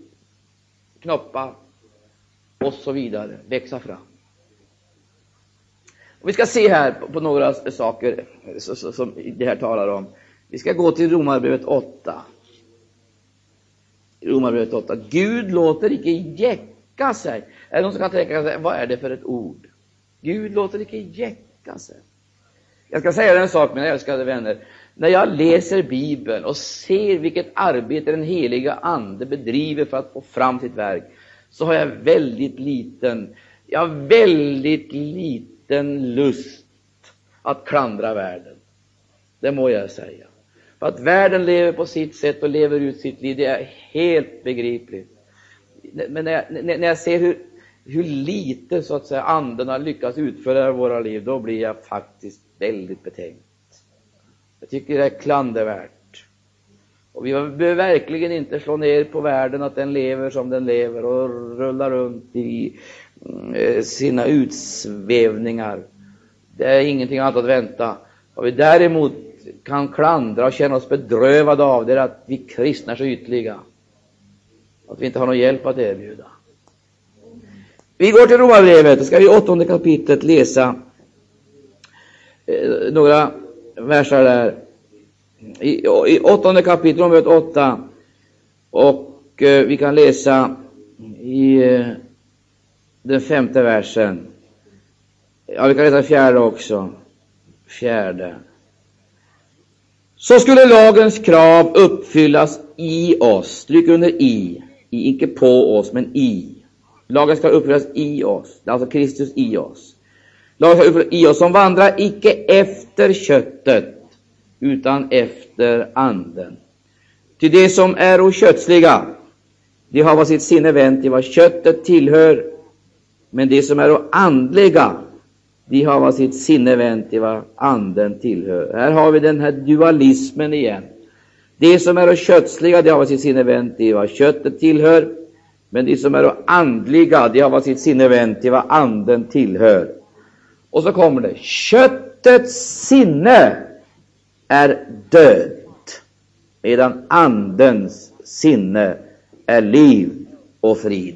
knoppa och så vidare, växa fram. Och vi ska se här på, på några saker som det här talar om. Vi ska gå till Romarbrevet 8. Romarbrevet 8. Gud låter icke jäcka sig. Är det någon som kan tänka sig, vad är det för ett ord? Gud låter icke jäcka sig. Jag ska säga en sak, mina älskade vänner. När jag läser Bibeln och ser vilket arbete den heliga Ande bedriver för att få fram sitt verk, så har jag väldigt liten, jag har väldigt liten lust att klandra världen. Det må jag säga. För att världen lever på sitt sätt och lever ut sitt liv, det är helt begripligt. Men när jag, när jag ser hur, hur lite så att säga anden har lyckats utföra i våra liv, då blir jag faktiskt väldigt betänkt. Jag tycker det är klandervärt. Och vi behöver verkligen inte slå ner på världen att den lever som den lever och rullar runt i mm, eh, sina utsvävningar. Det är ingenting annat att vänta. Vad vi däremot kan klandra och känna oss bedrövade av det är att vi kristna är så ytliga. Att vi inte har någon hjälp att erbjuda. Vi går till Romarbrevet, då ska vi i åttonde kapitlet läsa eh, några verser där. I, i åttonde kapitlet, Romarbrevet 8, och eh, vi kan läsa i eh, den femte versen. Ja, vi kan läsa fjärde också. Fjärde. Så skulle lagens krav uppfyllas i oss, stryk under i, i, icke på oss, men i. Lagen ska uppfyllas i oss, alltså Kristus i oss. Lagen ska uppfyllas i oss som vandrar icke efter köttet, utan efter anden. Till det som är okötsliga, de har vad sitt sinne vänt till vad köttet tillhör, men det som är andliga, de har vad sitt sinne vänt till vad anden tillhör. Här har vi den här dualismen igen. De som är och kötsliga, de har vad sitt sinne vänt till vad köttet tillhör, men de som är andliga, de har vad sitt sinne vänt till vad anden tillhör. Och så kommer det, köttets sinne är död, medan andens sinne är liv och frid.